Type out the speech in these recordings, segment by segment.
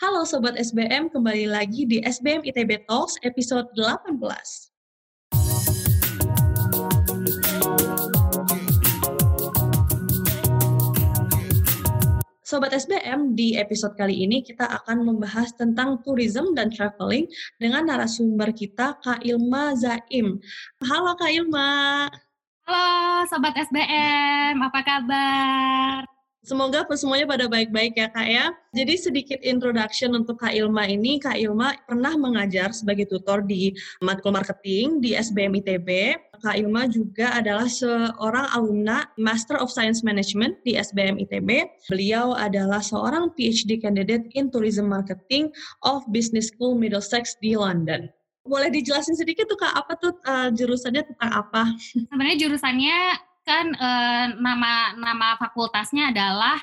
Halo Sobat SBM, kembali lagi di SBM ITB Talks episode 18. Sobat SBM, di episode kali ini kita akan membahas tentang tourism dan traveling dengan narasumber kita Kak Ilma Zaim. Halo Kak Ilma. Halo Sobat SBM, apa kabar? Semoga semuanya pada baik-baik ya Kak ya. Jadi sedikit introduction untuk Kak Ilma ini. Kak Ilma pernah mengajar sebagai tutor di matkul marketing di SBM ITB. Kak Ilma juga adalah seorang alumna Master of Science Management di SBM ITB. Beliau adalah seorang PhD candidate in Tourism Marketing of Business School Middlesex di London. Boleh dijelasin sedikit tuh Kak, apa tuh uh, jurusannya tentang apa? Sebenarnya jurusannya kan uh, nama nama fakultasnya adalah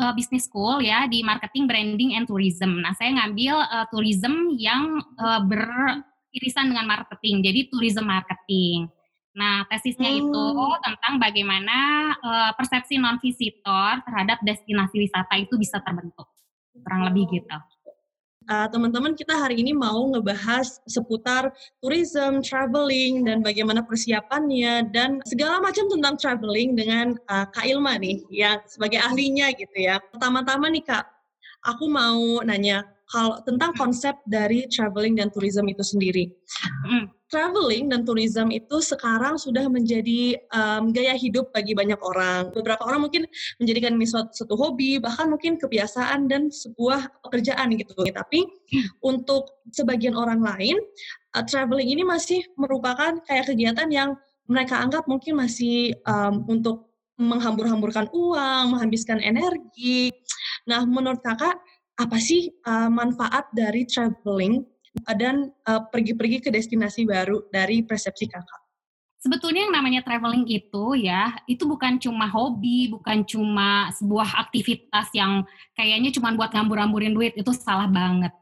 uh, business school ya di marketing, branding, and tourism. Nah, saya ngambil uh, tourism yang uh, beririsan dengan marketing, jadi tourism marketing. Nah, tesisnya hmm. itu tentang bagaimana uh, persepsi non visitor terhadap destinasi wisata itu bisa terbentuk, kurang lebih gitu uh, teman-teman kita hari ini mau ngebahas seputar tourism, traveling, dan bagaimana persiapannya, dan segala macam tentang traveling dengan uh, Kak Ilma nih, yang sebagai ahlinya gitu ya. Pertama-tama nih Kak, aku mau nanya, kalau tentang konsep dari traveling dan tourism itu sendiri. Mm. Traveling dan tourism itu sekarang sudah menjadi um, gaya hidup bagi banyak orang. Beberapa orang mungkin menjadikan ini suatu, suatu hobi, bahkan mungkin kebiasaan dan sebuah pekerjaan gitu. Tapi untuk sebagian orang lain, uh, traveling ini masih merupakan kayak kegiatan yang mereka anggap mungkin masih um, untuk menghambur-hamburkan uang, menghabiskan energi. Nah, menurut kakak, apa sih uh, manfaat dari traveling dan uh, pergi-pergi ke destinasi baru dari persepsi kakak? Sebetulnya yang namanya traveling itu ya, itu bukan cuma hobi, bukan cuma sebuah aktivitas yang kayaknya cuma buat ngambur-ngamburin duit, itu salah banget.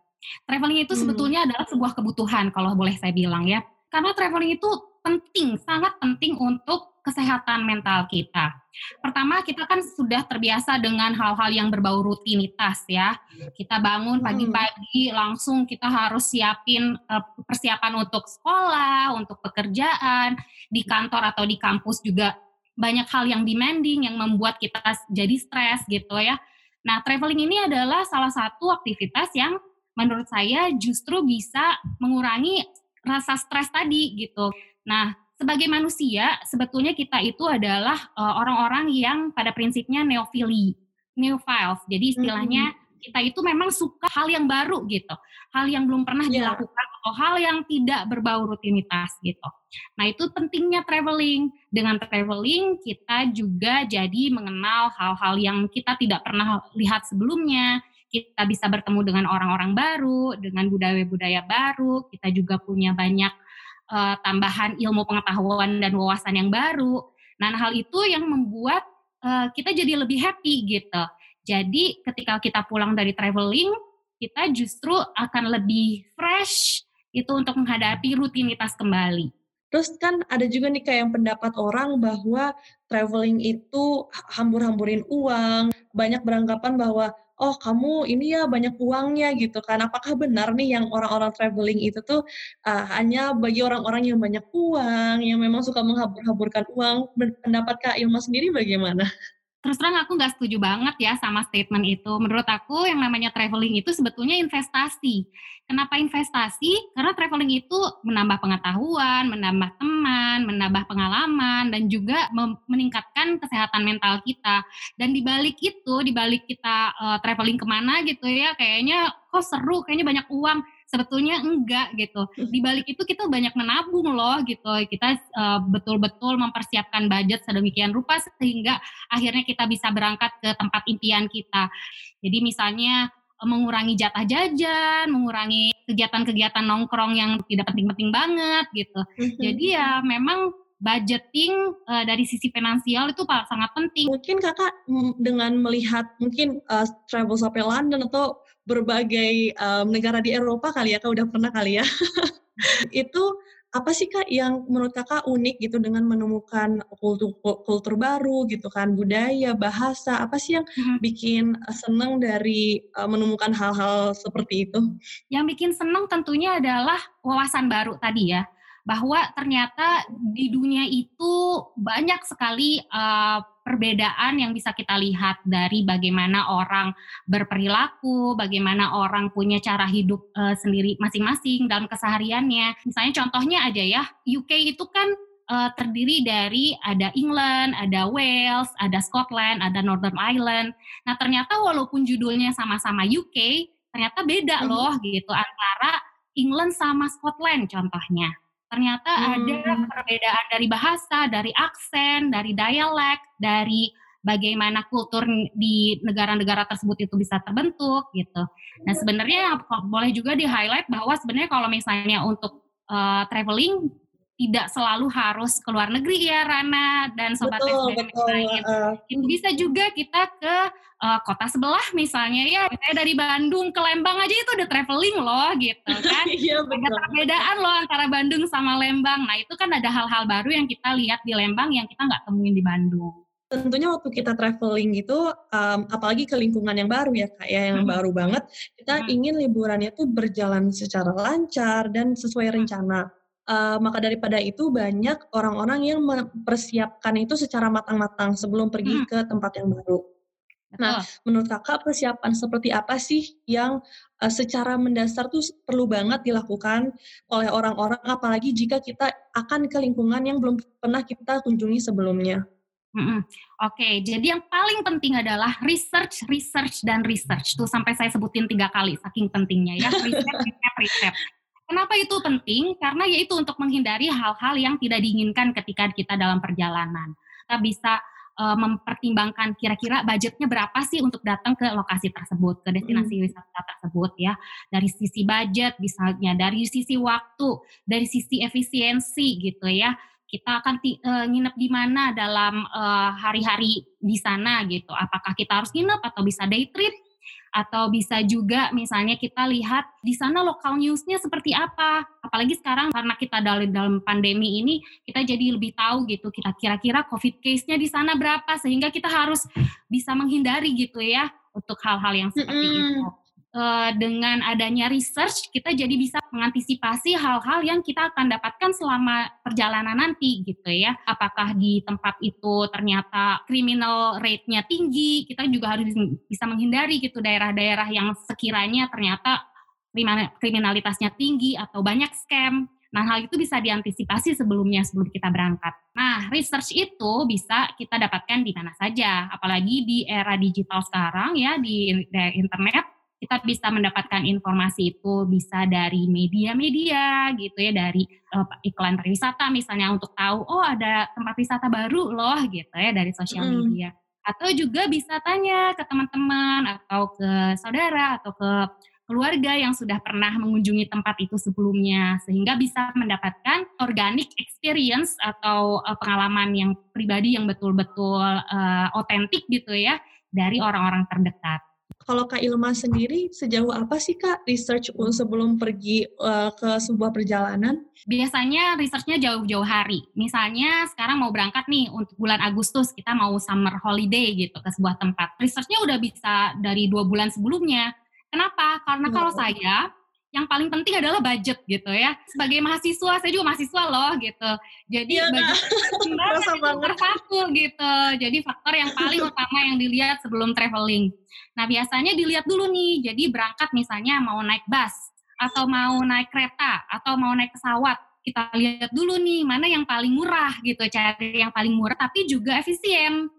Traveling itu hmm. sebetulnya adalah sebuah kebutuhan kalau boleh saya bilang ya. Karena traveling itu penting, sangat penting untuk kesehatan mental kita. Pertama, kita kan sudah terbiasa dengan hal-hal yang berbau rutinitas ya. Kita bangun hmm. pagi-pagi langsung kita harus siapin uh, persiapan untuk sekolah, untuk pekerjaan, di kantor atau di kampus juga banyak hal yang demanding yang membuat kita jadi stres gitu ya. Nah, traveling ini adalah salah satu aktivitas yang menurut saya justru bisa mengurangi rasa stres tadi gitu. Nah, sebagai manusia sebetulnya kita itu adalah uh, orang-orang yang pada prinsipnya neofili, neophiles. Jadi istilahnya mm-hmm. kita itu memang suka hal yang baru gitu, hal yang belum pernah yeah. dilakukan atau hal yang tidak berbau rutinitas gitu. Nah itu pentingnya traveling. Dengan traveling kita juga jadi mengenal hal-hal yang kita tidak pernah lihat sebelumnya. Kita bisa bertemu dengan orang-orang baru, dengan budaya-budaya baru. Kita juga punya banyak uh, tambahan ilmu pengetahuan dan wawasan yang baru. Nah, hal itu yang membuat uh, kita jadi lebih happy gitu. Jadi ketika kita pulang dari traveling, kita justru akan lebih fresh itu untuk menghadapi rutinitas kembali. Terus kan ada juga nih kayak yang pendapat orang bahwa traveling itu hambur-hamburin uang, banyak beranggapan bahwa oh kamu ini ya banyak uangnya gitu kan. Apakah benar nih yang orang-orang traveling itu tuh uh, hanya bagi orang-orang yang banyak uang, yang memang suka menghambur-hamburkan uang? Pendapat Kak Ilma sendiri bagaimana? Terus terang aku nggak setuju banget ya sama statement itu. Menurut aku yang namanya traveling itu sebetulnya investasi. Kenapa investasi? Karena traveling itu menambah pengetahuan, menambah teman, menambah pengalaman, dan juga meningkatkan kesehatan mental kita. Dan dibalik itu, dibalik kita uh, traveling ke mana gitu ya, kayaknya kok seru, kayaknya banyak uang sebetulnya enggak gitu. Hmm. Di balik itu kita banyak menabung loh gitu. Kita uh, betul-betul mempersiapkan budget sedemikian rupa sehingga akhirnya kita bisa berangkat ke tempat impian kita. Jadi misalnya eh, mengurangi jatah jajan, mengurangi kegiatan-kegiatan nongkrong yang tidak penting-penting banget gitu. Hmm. Jadi ya memang budgeting uh, dari sisi finansial itu sangat penting. Mungkin kakak dengan melihat mungkin uh, travel sampai London atau berbagai um, negara di Eropa kali ya, kak udah pernah kali ya. itu apa sih Kak yang menurut Kakak unik gitu dengan menemukan kultur kultur baru gitu kan, budaya, bahasa, apa sih yang Mhm. bikin, seneng dari, eee, menemukan hal-hal seperti itu? Yang bikin seneng tentunya adalah wawasan baru tadi ya, bahwa ternyata di dunia itu banyak sekali, eee, perbedaan yang bisa kita lihat dari bagaimana orang berperilaku, bagaimana orang punya cara hidup, eee, sendiri masing-masing dalam kesehariannya. Misalnya contohnya aja ya, UK itu kan, eee, terdiri dari ada England, ada Wales, ada Scotland, ada Northern Ireland. Nah ternyata walaupun judulnya sama-sama UK, ternyata beda Mhm. loh gitu antara England sama Scotland contohnya. Ternyata ada Mmm. perbedaan dari bahasa, dari aksen, dari dialek, dari bagaimana kultur di negara-negara tersebut itu bisa terbentuk gitu. Nah sebenarnya boleh juga di-highlight bahwa sebenarnya kalau misalnya untuk, eee, travelling tidak selalu harus ke luar negeri ya Rana dan sobat Betul betul, lain. Itu bisa juga kita ke, eee, kota sebelah misalnya ya, misalnya dari Bandung ke Lembang aja itu udah travelling loh gitu kan. Iya Ada betul. perbedaan loh antara Bandung sama Lembang. Nah itu kan ada hal-hal baru yang kita lihat di Lembang yang kita nggak temuin di Bandung. Tentunya waktu kita travelling gitu, mmm, apalagi ke lingkungan yang baru ya Kak ya, yang Mhm. baru banget, kita Mhm. ingin liburannya tuh berjalan secara lancar dan sesuai Mhm. rencana. Eee, maka daripada itu banyak orang-orang yang mempersiapkan itu secara matang-matang sebelum pergi Mhm. ke tempat yang baru. Nah, Betul. menurut Kakak persiapan seperti apa sih yang, eee, secara mendasar tuh perlu banget dilakukan oleh orang-orang, apalagi jika kita akan ke lingkungan yang belum pernah kita kunjungi sebelumnya? Mhm. Oke, jadi yang paling penting adalah research research dan research. Tuh sampai saya sebutin 3 kali saking pentingnya ya, riset riset riset. Kenapa itu penting? Karena ya itu untuk menghindari hal-hal yang tidak diinginkan ketika kita dalam perjalanan. Kita bisa, eee, mempertimbangkan kira-kira budgetnya berapa sih untuk datang ke lokasi tersebut, ke destinasi Mhm. wisata tersebut ya. Dari sisi budget misalnya, dari sisi waktu, dari sisi efisiensi gitu ya. Kita akan eee, nginep di mana dalam, eee, hari-hari di sana gitu. Apakah kita harus nginep atau bisa day trip, atau bisa juga misalnya kita lihat di sana lokal news-nya seperti apa. Apalagi sekarang karena kita dal dalam pandemi ini, kita jadi lebih tahu gitu kita kira-kira COVID case-nya di sana berapa, sehingga kita harus bisa menghindari gitu ya, untuk hal-hal yang seperti itu. Eee, dengan adanya research, kita jadi bisa mengantisipasi hal-hal yang kita akan dapatkan selama perjalanan nanti gitu ya. Apakah di tempat itu ternyata criminal rate-nya tinggi, kita juga harus bisa menghindari gitu daerah-daerah yang sekiranya ternyata kriminalitasnya tinggi atau banyak scam. Nah, hal itu bisa diantisipasi sebelumnya, sebelum kita berangkat. Nah, research itu bisa kita dapatkan di mana saja, apalagi di era digital sekarang ya, di internet, kita bisa mendapatkan informasi itu bisa dari media-media gitu ya, dari, eee, iklan pariwisata misalnya untuk tahu, "Oh ada tempat wisata baru loh," gitu ya, dari sosial media. Atau juga bisa tanya ke teman-teman, atau ke saudara, atau ke keluarga yang sudah pernah mengunjungi tempat itu sebelumnya, sehingga bisa mendapatkan organic experience atau, eee, pengalaman yang pribadi yang betul-betul, eee, otentik gitu ya, dari orang-orang terdekat. Kalau Kak Ilma sendiri, sejauh apa sih Kak research sebelum pergi, eee, ke sebuah perjalanan? Biasanya research-nya jauh-jauh hari. Misalnya sekarang mau berangkat nih untuk bulan Agustus, kita mau summer holiday gitu ke sebuah tempat. Research-nya udah bisa dari 2 bulan sebelumnya. Kenapa? Karena kalau Wow. saya, yang paling penting adalah budget gitu ya. Sebagai mahasiswa, saya juga mahasiswa loh gitu. Jadi Kak, budget nomor 1 gitu. Jadi faktor yang paling utama yang dilihat sebelum travelling. Nah biasanya dilihat dulu nih, jadi berangkat misalnya mau naik bus, atau mau naik kereta, atau mau naik pesawat. Kita lihat dulu nih, mana yang paling murah gitu, cari yang paling murah tapi juga efisien.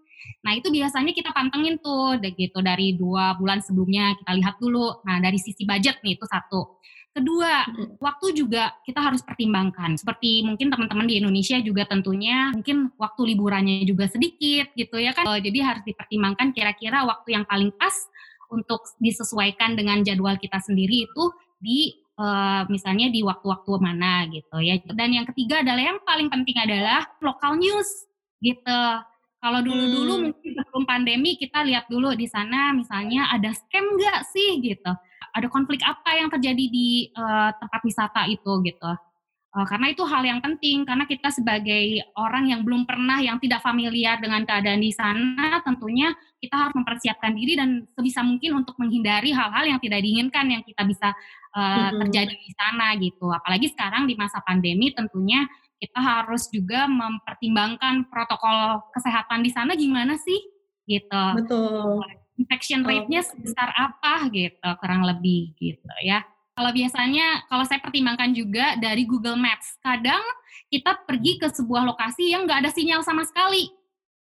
Nah itu biasanya kita pantengin tuh, gitu dari 2 bulan sebelumnya kita lihat dulu. Nah dari sisi budget nih, itu 1. Kedua, waktu juga kita harus pertimbangkan. Seperti mungkin teman-teman di Indonesia juga tentunya mungkin waktu liburannya juga sedikit gitu ya kan, eee, jadi harus dipertimbangkan kira-kira waktu yang paling pas untuk disesuaikan dengan jadwal kita sendiri itu di, eee, misalnya di waktu-waktu mana gitu ya. Dan yang ketiga adalah yang paling penting adalah local news gitu. Kalau dulu-dulu Mmm. mungkin sebelum pandemi kita lihat dulu di sana misalnya ada scam nggak sih gitu, ada konflik apa yang terjadi di, eee, tempat wisata itu gitu. Uh, karena itu hal yang penting karena kita sebagai orang yang belum pernah yang tidak familiar dengan keadaan di sana tentunya kita harus mempersiapkan diri dan sebisa mungkin untuk menghindari hal-hal yang tidak diinginkan yang kita bisa uh, terjadi di sana gitu. Apalagi sekarang di masa pandemi tentunya kita harus juga mempertimbangkan protokol kesehatan di sana gimana sih gitu. Betul. Infection rate-nya sebesar apa gitu kurang lebih gitu ya. Kalau biasanya, kalau saya pertimbangkan juga dari Google Maps, kadang kita pergi ke sebuah lokasi yang nggak ada sinyal sama sekali.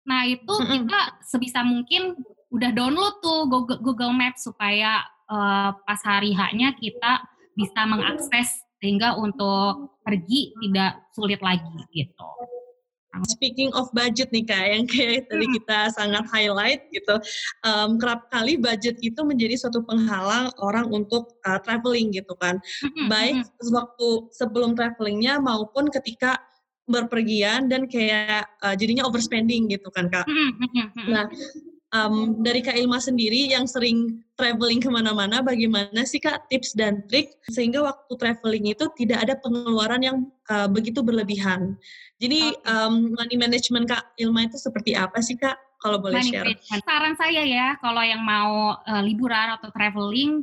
Nah itu kita sebisa mungkin udah download tuh Google, Google Maps supaya uh, pas hari haknya kita bisa mengakses sehingga untuk pergi tidak sulit lagi gitu. Speaking of budget nih kak, yang kayak tadi kita sangat highlight gitu, um, kerap kali budget itu menjadi suatu penghalang orang untuk uh, traveling gitu kan, baik waktu sebelum travelingnya maupun ketika berpergian dan kayak uh, jadinya overspending gitu kan kak. Nah um, dari Kak Ilma sendiri yang sering traveling ke mana-mana, bagaimana sih Kak tips dan trik sehingga waktu traveling itu tidak ada pengeluaran yang uh, begitu berlebihan. Jadi um, money management Kak Ilma itu seperti apa sih Kak? Kalau boleh money share. Saran saya ya, kalau yang mau uh, liburan atau traveling,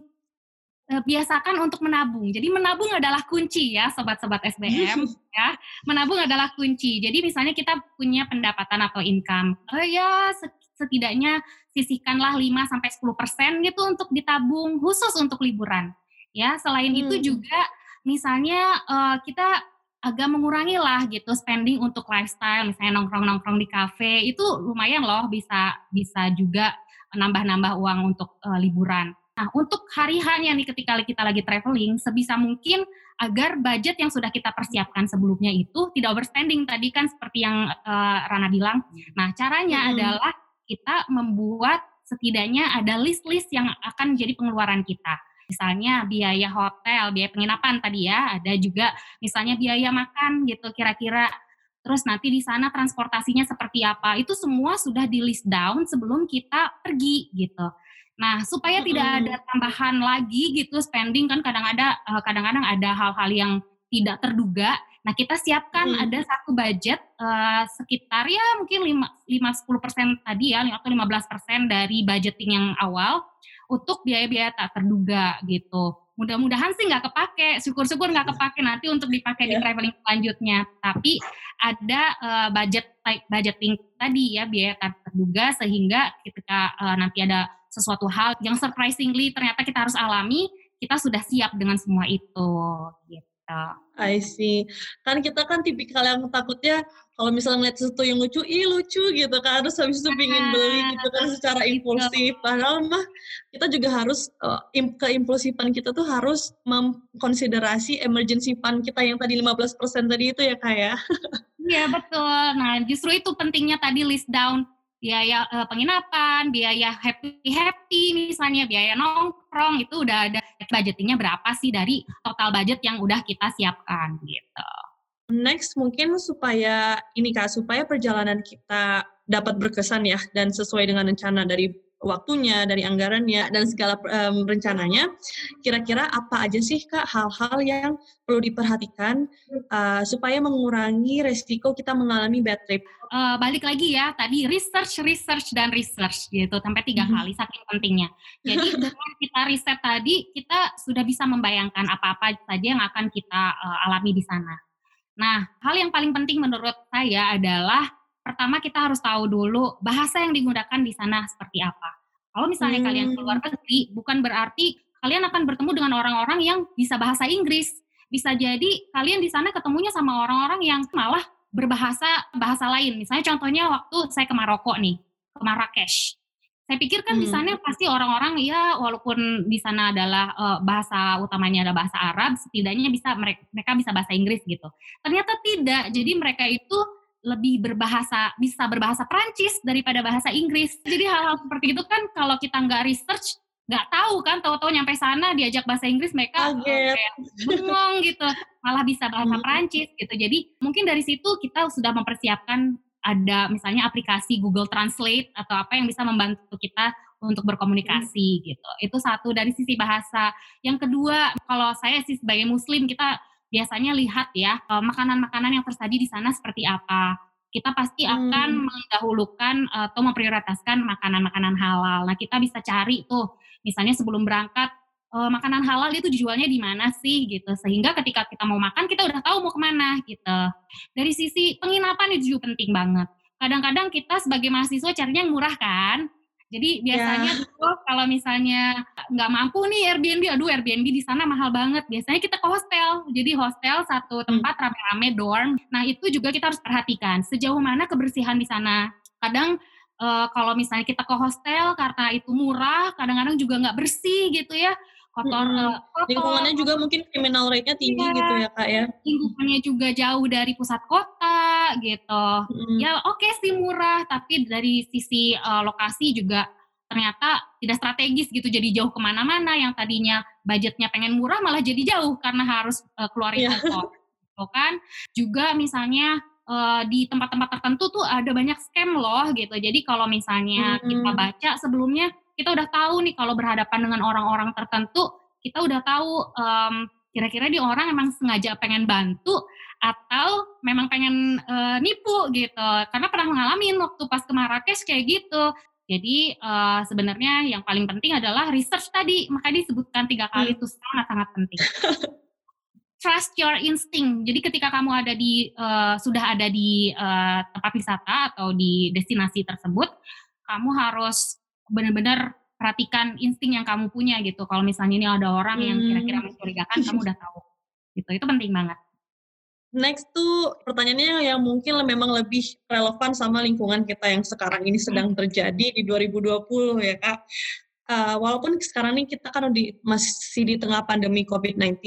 uh, biasakan untuk menabung. Jadi menabung adalah kunci ya, sobat-sobat SBM ya. Menabung adalah kunci. Jadi misalnya kita punya pendapatan atau income, oh ya setidaknya sisihkanlah 5 sampai 10% gitu untuk ditabung khusus untuk liburan. Ya, selain hmm. itu juga misalnya uh, kita agak mengurangi lah gitu spending untuk lifestyle, misalnya nongkrong-nongkrong di kafe itu lumayan loh bisa bisa juga nambah-nambah uang untuk uh, liburan. Nah, untuk hari hanya nih ketika kita lagi traveling, sebisa mungkin agar budget yang sudah kita persiapkan sebelumnya itu tidak overspending tadi kan seperti yang uh, Rana bilang. Nah, caranya hmm. adalah kita membuat setidaknya ada list-list yang akan jadi pengeluaran kita. Misalnya biaya hotel, biaya penginapan tadi ya, ada juga misalnya biaya makan gitu kira-kira. Terus nanti di sana transportasinya seperti apa, itu semua sudah di list down sebelum kita pergi gitu. Nah, supaya mm -hmm. tidak ada tambahan lagi gitu spending kan kadang ada eh, kadang-kadang ada hal-hal yang tidak terduga Nah, kita siapkan hmm. ada satu budget uh, sekitar ya mungkin 5-10% tadi ya, atau 15% dari budgeting yang awal untuk biaya-biaya tak terduga gitu. Mudah-mudahan sih nggak kepake, syukur-syukur nggak kepake nanti untuk dipakai yeah. di iya. traveling selanjutnya. Tapi ada uh, budget budgeting tadi ya biaya tak terduga sehingga ketika uh, nanti ada sesuatu hal yang surprisingly ternyata kita harus alami, kita sudah siap dengan semua itu gitu gitu. I see. Kan kita kan tipikal yang takutnya kalau misalnya ngeliat sesuatu yang lucu, ih lucu gitu kan, terus habis itu pingin beli gitu kan secara impulsif. Padahal mah kita juga harus, uh, im keimpulsifan kita tuh harus mengkonsiderasi emergency fund kita yang tadi 15% tadi itu ya Kak ya? Iya betul. Nah justru itu pentingnya tadi list down biaya uh, penginapan, biaya happy happy misalnya, biaya nongkrong itu udah ada budgetingnya berapa sih dari total budget yang udah kita siapkan gitu. Next mungkin supaya ini kak supaya perjalanan kita dapat berkesan ya dan sesuai dengan rencana dari waktunya, dari anggarannya, dan segala um, rencananya, kira-kira apa aja sih Kak hal-hal yang perlu diperhatikan uh, supaya mengurangi resiko kita mengalami bad trip? Uh, balik lagi ya, tadi research, research, dan research gitu, sampai tiga mm-hmm. kali, saking pentingnya. Jadi dengan kita riset tadi, kita sudah bisa membayangkan apa-apa saja yang akan kita uh, alami di sana. Nah, hal yang paling penting menurut saya adalah pertama kita harus tahu dulu bahasa yang digunakan di sana seperti apa. Kalau misalnya hmm. kalian keluar negeri, bukan berarti kalian akan bertemu dengan orang-orang yang bisa bahasa Inggris. Bisa jadi kalian di sana ketemunya sama orang-orang yang malah berbahasa bahasa lain. Misalnya contohnya waktu saya ke Maroko nih, ke Marrakesh. Saya pikir kan hmm. di sana pasti orang-orang ya walaupun di sana adalah uh, bahasa utamanya adalah bahasa Arab, setidaknya bisa mereka, mereka bisa bahasa Inggris gitu. Ternyata tidak. Jadi mereka itu lebih berbahasa bisa berbahasa Prancis daripada bahasa Inggris. Jadi hal-hal seperti itu kan kalau kita nggak research nggak tahu kan tahu-tahu nyampe sana diajak bahasa Inggris mereka oh, kayak bengong gitu. Malah bisa bahasa Prancis gitu. Jadi mungkin dari situ kita sudah mempersiapkan ada misalnya aplikasi Google Translate atau apa yang bisa membantu kita untuk berkomunikasi hmm. gitu. Itu satu dari sisi bahasa. Yang kedua kalau saya sih sebagai muslim kita biasanya lihat ya uh, makanan-makanan yang tersaji di sana seperti apa. Kita pasti akan hmm. mendahulukan atau memprioritaskan makanan-makanan halal. Nah, kita bisa cari tuh misalnya sebelum berangkat uh, makanan halal itu dijualnya di mana sih gitu sehingga ketika kita mau makan kita udah tahu mau ke mana gitu dari sisi penginapan itu juga penting banget kadang-kadang kita sebagai mahasiswa carinya yang murah kan jadi biasanya yeah. tuh kalau misalnya nggak mampu nih Airbnb, aduh Airbnb di sana mahal banget. Biasanya kita ke hostel. Jadi hostel satu hmm. tempat rame-rame dorm. Nah itu juga kita harus perhatikan sejauh mana kebersihan di sana. Kadang uh, kalau misalnya kita ke hostel karena itu murah, kadang-kadang juga nggak bersih gitu ya kotor, hmm. kotor lingkungannya juga mungkin criminal rate-nya tinggi ya, gitu ya kak ya lingkungannya juga jauh dari pusat kota gitu hmm. ya oke okay sih murah tapi dari sisi uh, lokasi juga ternyata tidak strategis gitu jadi jauh ke mana-mana yang tadinya budgetnya pengen murah malah jadi jauh karena harus uh, keluarin yeah. ongkos gitu kan juga misalnya uh, di tempat-tempat tertentu tuh ada banyak scam loh gitu jadi kalau misalnya hmm. kita baca sebelumnya kita udah tahu nih kalau berhadapan dengan orang-orang tertentu, kita udah tahu um, kira-kira di orang emang sengaja pengen bantu atau memang pengen uh, nipu gitu. Karena pernah mengalami waktu pas ke Marrakesh kayak gitu. Jadi uh, sebenarnya yang paling penting adalah research tadi, maka disebutkan tiga kali hmm. itu sangat-sangat penting. Trust your instinct. Jadi ketika kamu ada di uh, sudah ada di uh, tempat wisata atau di destinasi tersebut, kamu harus benar-benar perhatikan insting yang kamu punya gitu. Kalau misalnya ini ada orang hmm. yang kira-kira mencurigakan, kamu udah tahu. Gitu, itu penting banget. Next tuh pertanyaannya yang mungkin memang lebih relevan sama lingkungan kita yang sekarang ini sedang hmm. terjadi di 2020 ya kak. Uh, walaupun sekarang ini kita kan di, masih di tengah pandemi COVID-19,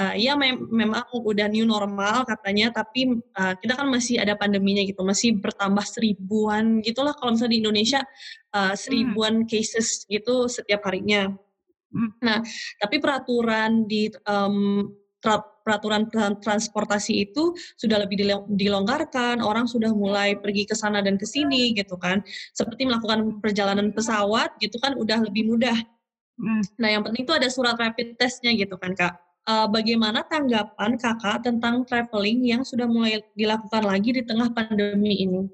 uh, ya mem memang udah new normal katanya, tapi uh, kita kan masih ada pandeminya gitu, masih bertambah seribuan gitulah kalau misalnya di Indonesia uh, seribuan hmm. cases gitu setiap harinya. Hmm. Nah, tapi peraturan di um, peraturan transportasi itu sudah lebih dilonggarkan, orang sudah mulai pergi ke sana dan ke sini gitu kan. Seperti melakukan perjalanan pesawat gitu kan udah lebih mudah. Hmm. Nah, yang penting itu ada surat rapid testnya gitu kan, Kak uh, bagaimana tanggapan kakak tentang traveling yang sudah mulai dilakukan lagi di tengah pandemi ini?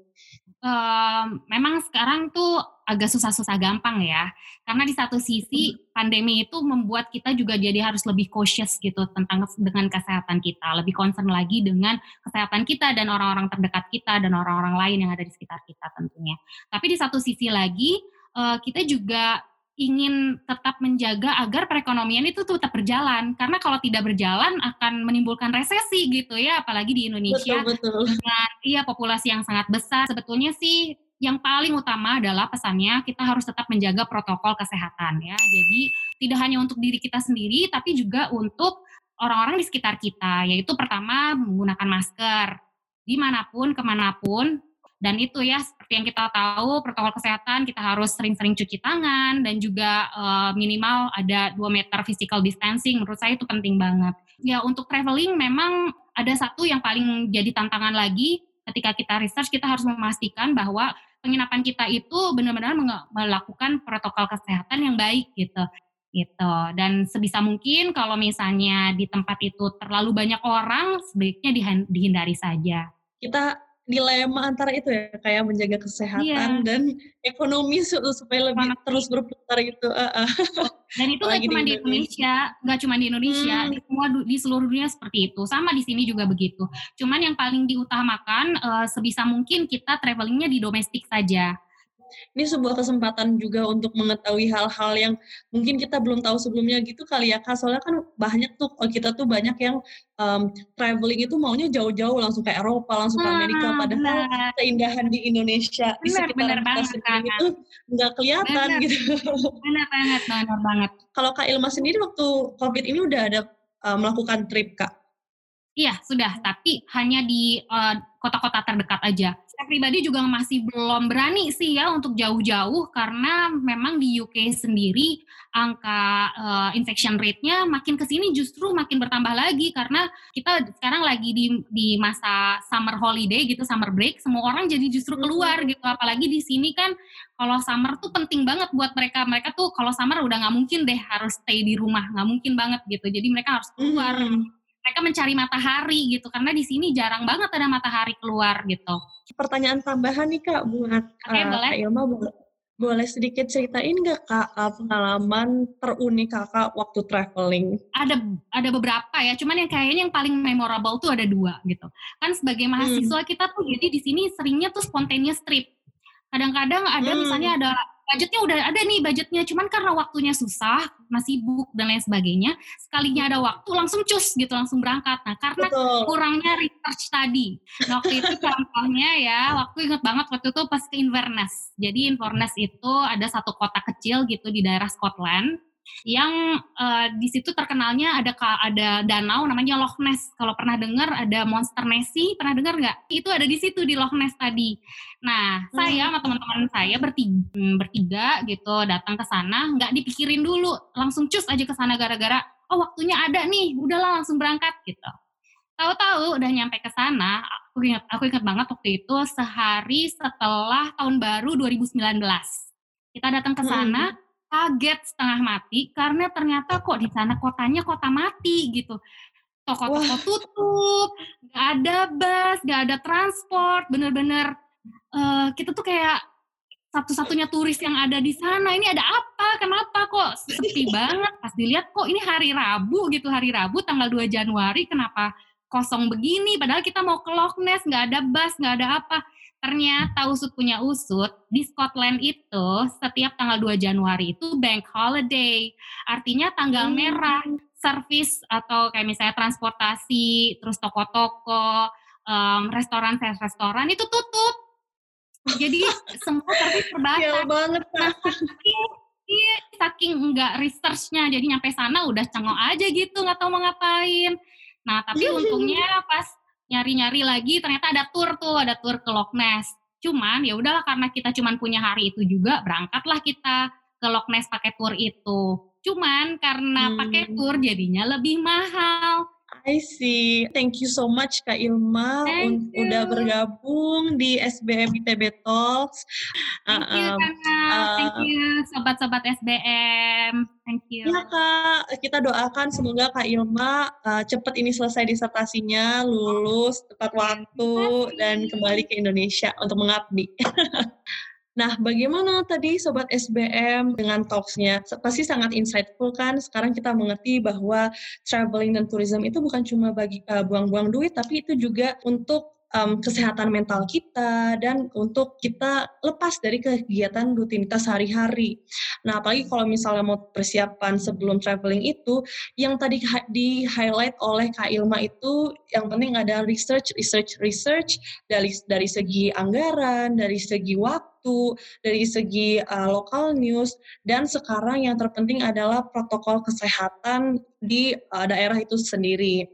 Uh, memang sekarang tuh agak susah-susah gampang ya, karena di satu sisi hmm. pandemi itu membuat kita juga jadi harus lebih cautious gitu tentang dengan kesehatan kita, lebih concern lagi dengan kesehatan kita dan orang-orang terdekat kita dan orang-orang lain yang ada di sekitar kita tentunya. Tapi di satu sisi lagi uh, kita juga ingin tetap menjaga agar perekonomian itu tetap berjalan. Karena kalau tidak berjalan akan menimbulkan resesi gitu ya apalagi di Indonesia. Betul, betul. dengan iya populasi yang sangat besar. Sebetulnya sih yang paling utama adalah pesannya kita harus tetap menjaga protokol kesehatan ya. Jadi tidak hanya untuk diri kita sendiri tapi juga untuk orang-orang di sekitar kita. Yaitu pertama menggunakan masker. Di mana pun ke mana pun dan itu ya seperti yang kita tahu protokol kesehatan kita harus sering-sering cuci tangan dan juga uh, minimal ada 2 meter physical distancing menurut saya itu penting banget. Ya untuk traveling memang ada satu yang paling jadi tantangan lagi ketika kita research kita harus memastikan bahwa penginapan kita itu benar-benar melakukan protokol kesehatan yang baik gitu gitu dan sebisa mungkin kalau misalnya di tempat itu terlalu banyak orang sebaiknya dihindari saja. Kita dilema antara itu ya kayak menjaga kesehatan iya. dan ekonomi supaya lebih terus berputar gitu. Uh, uh. Dan itu nggak cuma di Indonesia, nggak cuma di Indonesia, hmm. di semua di seluruh dunia seperti itu. Sama di sini juga begitu. Cuman yang paling diutamakan uh, sebisa mungkin kita travelingnya di domestik saja ini sebuah kesempatan juga untuk mengetahui hal-hal yang mungkin kita belum tahu sebelumnya gitu kali ya kak. Soalnya kan banyak tuh kita tuh banyak yang um, traveling itu maunya jauh-jauh langsung ke Eropa langsung ke Amerika. Hmm, padahal bener. keindahan di Indonesia bener, di sekitar kita sendiri itu nggak kelihatan bener. gitu. Benar banget benar banget. Kalau kak Ilma sendiri waktu covid ini udah ada uh, melakukan trip kak Iya, sudah, tapi hanya di uh, kota-kota terdekat aja. Saya pribadi juga masih belum berani sih ya untuk jauh-jauh karena memang di UK sendiri angka uh, infection rate-nya makin ke sini justru makin bertambah lagi karena kita sekarang lagi di di masa summer holiday gitu, summer break, semua orang jadi justru keluar gitu. Apalagi di sini kan kalau summer tuh penting banget buat mereka. Mereka tuh kalau summer udah nggak mungkin deh harus stay di rumah, nggak mungkin banget gitu. Jadi mereka harus keluar. Mm -hmm mereka mencari matahari gitu karena di sini jarang banget ada matahari keluar gitu. Pertanyaan tambahan nih kak buat okay, uh, Kak Ilma boleh boleh sedikit ceritain nggak kak uh, pengalaman terunik kakak waktu traveling? Ada ada beberapa ya, cuman yang kayaknya yang paling memorable tuh ada dua gitu. Kan sebagai mahasiswa hmm. kita tuh jadi di sini seringnya tuh spontaneous trip. Kadang-kadang ada hmm. misalnya ada budgetnya udah ada nih budgetnya, cuman karena waktunya susah, masih sibuk dan lain sebagainya, sekalinya ada waktu langsung cus gitu, langsung berangkat. Nah karena Betul. kurangnya research tadi. Nah, waktu itu contohnya ya, waktu inget banget waktu itu pas ke Inverness. Jadi Inverness itu ada satu kota kecil gitu di daerah Scotland yang uh, di situ terkenalnya ada ada danau namanya Loch Ness. Kalau pernah dengar ada Monster Nessie, pernah dengar nggak? Itu ada di situ di Loch Ness tadi. Nah, hmm. saya sama teman-teman saya bertiga, hmm, bertiga gitu datang ke sana, nggak dipikirin dulu, langsung cus aja ke sana gara-gara oh waktunya ada nih, udahlah langsung berangkat gitu. Tahu-tahu udah nyampe ke sana, aku ingat aku ingat banget waktu itu sehari setelah tahun baru 2019. Kita datang ke sana, hmm kaget setengah mati karena ternyata kok di sana kotanya kota mati gitu. Toko-toko tutup, nggak ada bus, nggak ada transport, bener-bener uh, kita tuh kayak satu-satunya turis yang ada di sana. Ini ada apa? Kenapa kok sepi banget? Pas dilihat kok ini hari Rabu gitu, hari Rabu tanggal 2 Januari, kenapa kosong begini? Padahal kita mau ke Loch Ness, nggak ada bus, nggak ada apa Ternyata usut punya usut, di Scotland itu setiap tanggal 2 Januari itu bank holiday. Artinya tanggal hmm. merah service atau kayak misalnya transportasi, terus toko-toko, um, restoran-restoran itu tutup. Jadi semua servis terbatas. Iya banget. Nah, iya, saking enggak researchnya, jadi nyampe sana udah cengok aja gitu, nggak tahu mau ngapain. Nah, tapi untungnya pas nyari-nyari lagi ternyata ada tour tuh, ada tour ke Loch Ness. Cuman ya udahlah karena kita cuman punya hari itu juga berangkatlah kita ke Loch Ness pakai tour itu. Cuman karena hmm. pakai tour jadinya lebih mahal. I see. Thank you so much Kak Ilma un- udah bergabung di SBM ITB Talks. Thank you uh, Uh, Thank you sobat-sobat SBM. Thank you. Ya Kak, kita doakan semoga Kak Ilma uh, cepat ini selesai disertasinya, lulus tepat waktu dan kembali ke Indonesia untuk mengabdi. Nah, bagaimana tadi Sobat SBM dengan talksnya? Pasti sangat insightful kan? Sekarang kita mengerti bahwa traveling dan tourism itu bukan cuma bagi uh, buang-buang duit, tapi itu juga untuk um, kesehatan mental kita dan untuk kita lepas dari kegiatan rutinitas sehari-hari. Nah, apalagi kalau misalnya mau persiapan sebelum traveling itu, yang tadi di highlight oleh Kak Ilma itu yang penting ada research, research, research dari dari segi anggaran, dari segi waktu, dari segi uh, local news, dan sekarang yang terpenting adalah protokol kesehatan di uh, daerah itu sendiri.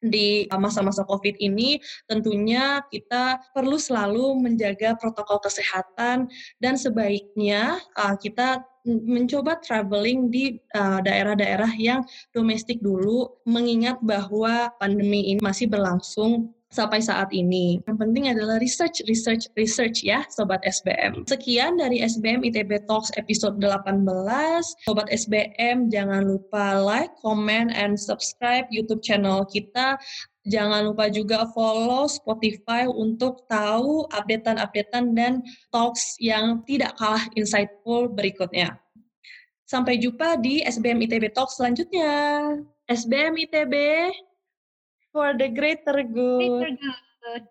Di masa-masa COVID ini tentunya kita perlu selalu menjaga protokol kesehatan dan sebaiknya kita mencoba traveling di daerah-daerah yang domestik dulu mengingat bahwa pandemi ini masih berlangsung sampai saat ini. Yang penting adalah research, research, research ya Sobat SBM. Sekian dari SBM ITB Talks episode 18. Sobat SBM jangan lupa like, comment, and subscribe YouTube channel kita. Jangan lupa juga follow Spotify untuk tahu updatean-updatean dan talks yang tidak kalah insightful berikutnya. Sampai jumpa di SBM ITB Talks selanjutnya. SBM ITB for the greater good. Greater good.